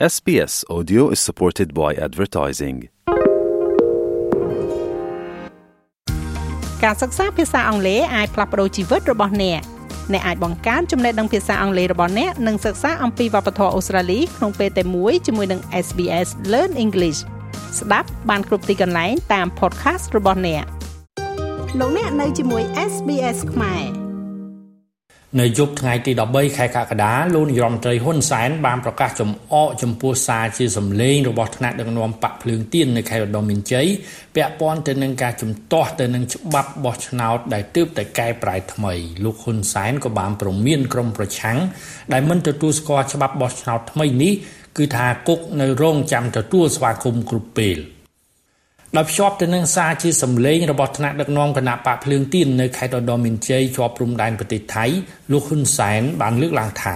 SBS Audio is supported by advertising. ការសិក្សាភាសាអង់គ្លេសអាចផ្លាស់ប្ដូរជីវិតរបស់អ្នកអ្នកអាចបង្កើនចំណេះដឹងភាសាអង់គ្លេសរបស់អ្នកនិងសិក្សាអំពីវប្បធម៌អូស្ត្រាលីក្នុងពេលតែមួយជាមួយនឹង SBS Learn English ស្ដាប់បានគ្រប់ទីកន្លែងតាម podcast របស់អ្នកលោកអ្នកនៅជាមួយ SBS ខ្មែរ នៅយប់ថ្ងៃទី13ខែកក្កដាលោកនាយរដ្ឋមន្ត្រីហ៊ុនសែនបានប្រកាសចំអកចំពោះសារជាសម្លេងរបស់ថ្នាក់ដឹកនាំបកភ្លើងទៀននៅខេត្តឧត្តរមានជ័យពាក់ព័ន្ធទៅនឹងការជំទាស់ទៅនឹងច្បាប់បោះឆ្នោតដែលទើបតែកែប្រែថ្មីលោកហ៊ុនសែនក៏បានប្រមានក្រុមប្រឆាំងដែលមិនទទួលស្គាល់ច្បាប់បោះឆ្នោតថ្មីនេះគឺថាគុកនៅរងចាំទទួលស្វាគមន៍គ្រប់ពេល។ ដោយភ្ជាប់ទៅនឹងសារជាសម្លេងរបស់ថ្នាក់ដឹកនាំគណៈបកភ្លើងទៀននៅខេត្តឧត្តរមានជ័យជាប់ព្រំដែនប្រទេសថៃលោកហ៊ុនសែនបានលើកឡើងថា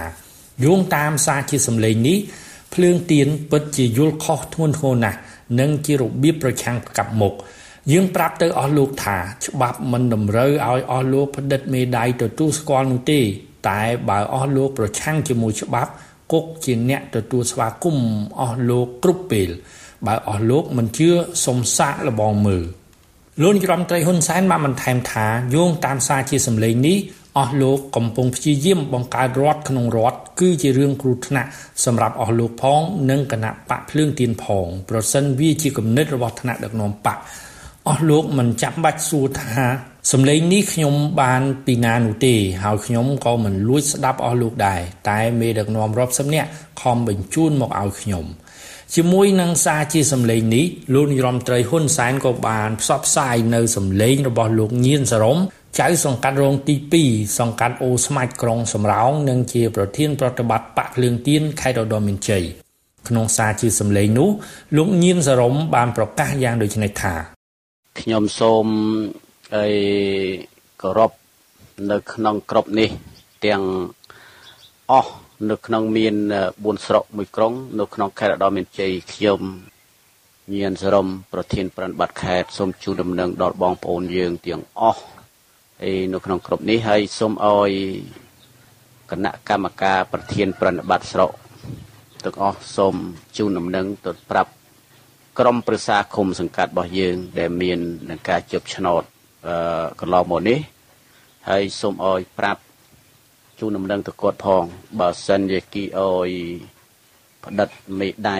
យោងតាមសារជាសម្លេងនេះភ្លើងទៀនពិតជាយល់ខុសធ្ងន់ធ្ងរណាស់និងជារបៀបប្រឆាំងកັບមុខយើងប្រាប់ទៅអស់លោកថាច្បាប់មិនតម្រូវឲ្យអស់លោកផ្តិតមេដាយទទួលស្គាល់នោះទេ តែបើអស់លោកប្រឆាំងជាមួយច្បាប់គុកជាអ្នកទទួលស្វាគមន៍អស់លោកគ្រប់ពេល បើអស់លោកមិនជឿសុំសាកលបងមើលលោកនាយរដ្ឋមន្ត្រីហ៊ុនសែនបានបន្ថែមថាយោងតាមសារជាសម្លេងនេះអស់លោកកំពុងព្យាយាមបង្កើតរដ្ឋក្នុងរដ្ឋគឺជារឿងគ្រោះថ្នាក់សម្រាប់អស់លោកផងនិងគណៈបកភ្លើងទៀនផងប្រសិនវាជាគំនិតរបស់ថ្នាក់ដឹកនាំបកអស់លោកមិនចាំបាច់សួរថាសម្លេងនេះខ្ញុំបានពីណានោះទេហើយខ្ញុំក៏មិនលួចស្ដាប់អស់លោកដែរតែមេដឹកនាំរាប់សិបនាក់ខំបញ្ជូនមកឲ្យខ្ញុំ ជាមួយនឹងសារជាសម្លេងនេះលោកនាយរដ្ឋមន្ត្រីហ៊ុនសែនក៏បានផ្សព្វផ្សាយនៅសម្លេងរបស់លោកញៀនសរមចៅសង្កាត់រងទី2សង្កាត់អូស្មាច់ក្រុងសំរោងនិងជាប្រធានប្រតិបត្តិបកភ្លើងទៀនខេត្តឧត្តរមានជ័យក្នុងសារជាសម្លេងនោះលោកញៀនសរមបានប្រកាសយ៉ាងដូចនេះថាខ្ញុំសូមអីគោរពនៅក្នុងក្របនេះទាំងអស់ នៅក្នុងមាន4ស្រុកមួយក្រុង នៅក្នុងខេត្តឧត្តរមានជ័យខ្ញុំញៀនសរមប្រធានប្រណិប័តខេត្តសូមជូនដំណឹងដល់បងប្អូនយើងទាំងអស់ហើយនៅក្នុងក្រុមនេះហើយសូមឲ្យគណៈកម្មការប្រធានប្រណិប័តស្រុកទាំងអស់សូមជូនដំណឹងទៅប្រាប់ក្រុមប្រឹក្សាឃុំសង្កាត់របស់យើង ដែលមាននឹងការជប់ឆ្នោតអឺកន្លងមកនេះហើយសូមឲ្យប្រាប់ ជូនដំណឹងទៅគាត់ផងបើសិនជាគីអយផ្ដិតមេដៃ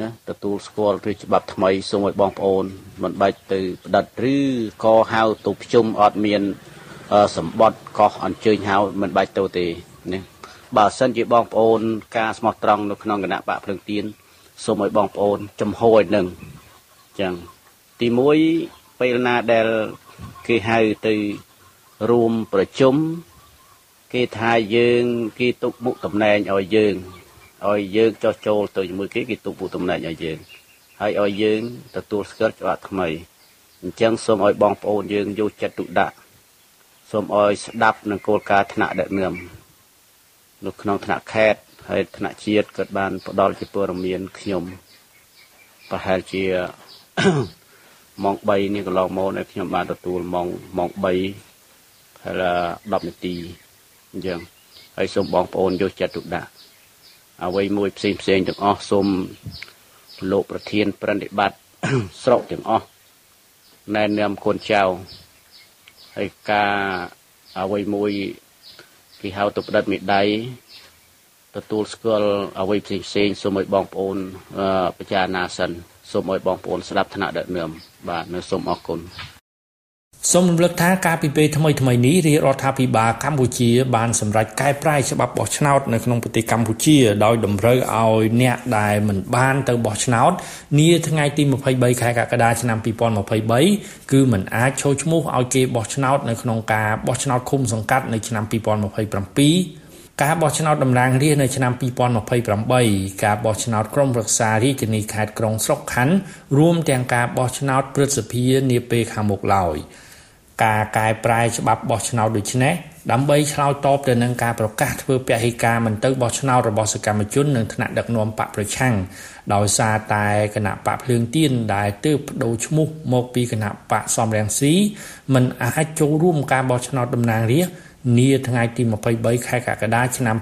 ណាទទួលស្គាល់ឬច្បាប់ថ្មីសូមឲ្យបងប្អូន មិនបាច់ទៅផ្ដិតឬក៏ហៅទៅប្រជុំអត់មានសម្បត្តិកោះអញ្ជើញហៅមិនបាច់ទៅទេណាបើសិនជាបងប្អូន ការស្មោះត្រង់នៅក្នុងគណៈបកភ្លើងទៀនសូមឲ្យបងប្អូន ចំហឲ្យនឹងចឹងទី1ពេលណាដែលគេហៅទៅរួមប្រជុំ គេថាយើងគេទុកមុខតំណែងឲ្យយើងឲ្យយើងចោះចូលទៅជាមួយគេគេទុកមុខតំណែងឲ្យយើងហើយឲ្យយើងទទួលស្គាល់ច្បាប់ថ្មីអញ្ចឹងសូមឲ្យបងប្អូនយើងយកចិត្តទុកដាក់សូមឲ្យស្ដាប់នឹងគោលការណ៍ថ្នាក់ដឹកនាំនៅក្នុងថ្នាក់ខេត្តហើយថ្នាក់ជាតិក៏បានផ្ដល់ជាព័ត៌មានខ្ញុំប្រហែលជាម៉ោង3នេះកន្លងមកនេះខ្ញុំបានទទួលម៉ោងម៉ោង3ហើយ10នាទី អញ្ចឹងហើយសូមបងប្អូនយកចិត្តទុកដាក់អ្វីមួយផ្សេងផ្សេងទាំងអស់សូមលោកប្រធានប្រតិបត្តិស្រុកទាំងអស់ណែនាំកូនចៅហើយការអ្វីមួយគេហៅទៅផ្ដិតមេដៃទទួលស្គាល់អ្វីផ្សេងផ្សេងសូមឲ្យបងប្អូនពិចារណាសិនសូមឲ្យបងប្អូនស្ដាប់ថ្នាក់ដឹកនាំបាទនៅសូមអរគុណ សូមរំលឹកថាការពីពេលថ្មីថ្មីនេះរាជរដ្ឋាភិបាលកម្ពុជាបានសម្រេចកែប្រែច្បាប់បោះឆ្នោតនៅក្នុងប្រទេសកម្ពុជាដោយតម្រូវឲ្យអ្នកដែលមិនបានទៅបោះឆ្នោតនាថ្ងៃទី23ខែកក្កដាឆ្នាំ2023គឺមិនអាចចូលឈ្មោះឲ្យគេបោះឆ្នោតនៅក្នុងការបោះឆ្នោតឃុំសង្កាត់នៅឆ្នាំ2027ការបោះឆ្នោតតំណាងរាស្ត្រនៅឆ្នាំ2028ការបោះឆ្នោតក្រុមប្រឹក្សារាជធានីខេត្តក្រុងស្រុកខណ្ឌរួមទាំងការបោះឆ្នោតព្រឹទ្ធសភានាពេលខាងមុខឡើយ។ ការកែប្រែច្បាប់បោះឆ្នោតដូចនេះដើម្បីឆ្លើយតបទៅនឹងការប្រកាសធ្វើពហិការមិនទៅបោះឆ្នោតរបស់សកម្មជននិងថ្នាក់ដឹកនាំបកប្រឆាំងដោយសារតែគណៈបកភ្លើងទៀនដែលទើបបដូរឈ្មោះមកពីគណៈបកសំរងស៊ីមិនអាចចូលរួមការបោះឆ្នោតតំណាងរាស្ត្រនាថ្ងៃទី23ខែកក្កដាឆ្នាំ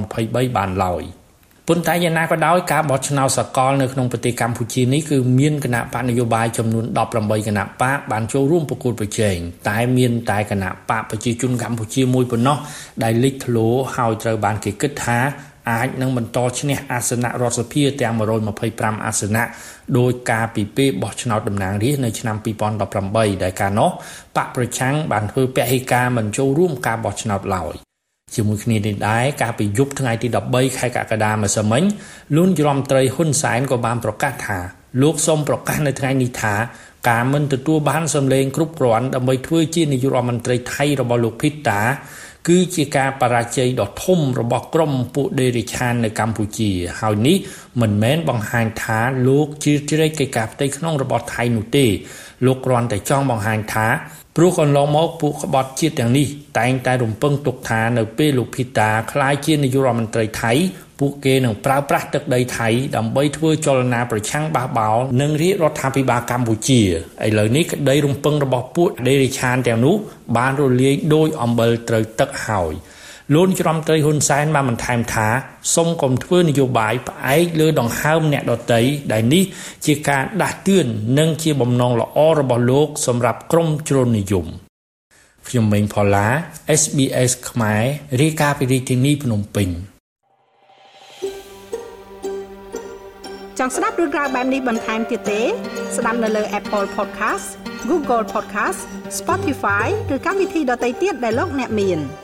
2023បានឡើយ ប៉ុន្តែយ៉ាងណាក៏ដោយការបោះឆ្នោតសកលនៅក្នុងប្រទេសកម្ពុជានេះគឺមានគណៈបកនយោបាយចំនួន18គណៈបកបានចូលរួមប្រគល់ប្រជែងតែមានតែគណៈបកប្រជាជនកម្ពុជាមួយប៉ុណ្ណោះដែលលេចធ្លោហើយត្រូវបានគេគិតថាអាចនឹងបន្តឈ្នះអាសនៈរដ្ឋសភាទាំង125អាសនៈដោយការពីពេលបោះឆ្នោតតំណាងរាស្ត្រនៅឆ្នាំ2018ដែលកាលនោះបកប្រឆាំងបានធ្វើពហិការមិនចូលរួមការបោះឆ្នោតឡើយ ជាមួយគ្នានេះដែរកាលពីយប់ថ្ងៃទី13ខែកក្កដាម្សិលមិញលួនយមត្រីហ៊ុនសែនក៏បានប្រកាសថាលោកសូមប្រកាសនៅថ្ងៃនេះថាការមិនទទួលបានសម្លេងគ្រប់គ្រាន់ដើម្បីធ្វើជានាយករដ្ឋមន្ត្រីថៃរបស់លោកភីតាគឺជាការបរាជ័យដ៏ធំរបស់ក្រុមពួកដេរិឆាននៅកម្ពុជា ហើយនេះមិនមែនបង្ហាញថាលោកជាជ្រែកកិច្ចការផ្ទៃក្នុងរបស់ថៃនោះទេលោកគ្រាន់តែចង់បង្ហាញថា ព្រោះកន្លងមកពួកក្បត់ជាតិទាំងនេះតែងតែរំពឹងទុកថានៅពេលលោកភីតាក្លាយជានាយករដ្ឋមន្ត្រីថៃពួកគេនឹងប្រើប្រាស់ទឹកដីថៃដើម្បីធ្វើចលនាប្រឆាំងបះបោរនិងរាជរដ្ឋាភិបាលកម្ពុជាឥឡូវនេះក្តីរំពឹងរបស់ពួកដេរិឆានទាំងនោះបានរលាយដោយអំបិលត្រូវទឹកហើយ លូនច្រំត្រីហ៊ុនសែនបានបន្ថែមថាសូមកុំធ្វើនយោបាយផ្អែកលើដង្ហើមអ្នកដតីដែលនេះជាការដាស់តឿននិងជាបំណងល្អរបស់លោកសម្រាប់ក្រមជ្រុលនិយមខ្ញុំម៉េងផល្លា SBS ខ្មែររាយការណ៍ពីរាជធានីភ្នំពេញចង់ស្ដាប់រឿងក្រៅបែបនេះបន្ថែមទៀតទេ ស្ដាប់នៅលើ Apple Podcast Google Podcast Spotify ឬកម្មវិធីដទៃទៀតដែលលោកអ្នកមាន។